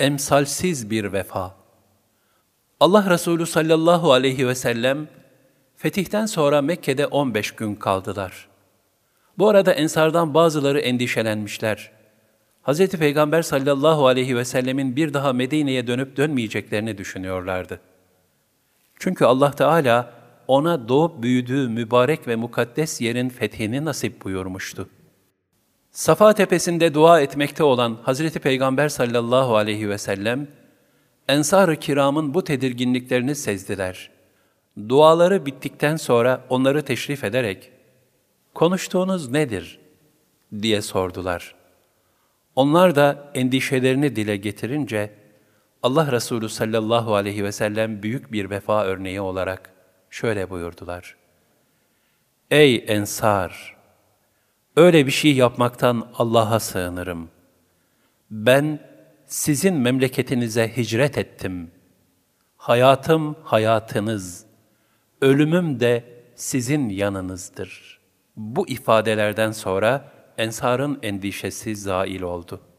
emsalsiz bir vefa. Allah Resulü sallallahu aleyhi ve sellem fetihten sonra Mekke'de 15 gün kaldılar. Bu arada ensardan bazıları endişelenmişler. Hz. Peygamber sallallahu aleyhi ve sellemin bir daha Medine'ye dönüp dönmeyeceklerini düşünüyorlardı. Çünkü Allah Teala ona doğup büyüdüğü mübarek ve mukaddes yerin fethini nasip buyurmuştu. Safa tepesinde dua etmekte olan Hazreti Peygamber sallallahu aleyhi ve sellem, Ensar-ı kiramın bu tedirginliklerini sezdiler. Duaları bittikten sonra onları teşrif ederek, konuştuğunuz nedir? diye sordular. Onlar da endişelerini dile getirince, Allah Resulü sallallahu aleyhi ve sellem büyük bir vefa örneği olarak şöyle buyurdular. Ey Ensar! Öyle bir şey yapmaktan Allah'a sığınırım. Ben sizin memleketinize hicret ettim. Hayatım hayatınız, ölümüm de sizin yanınızdır. Bu ifadelerden sonra Ensar'ın endişesi zail oldu.''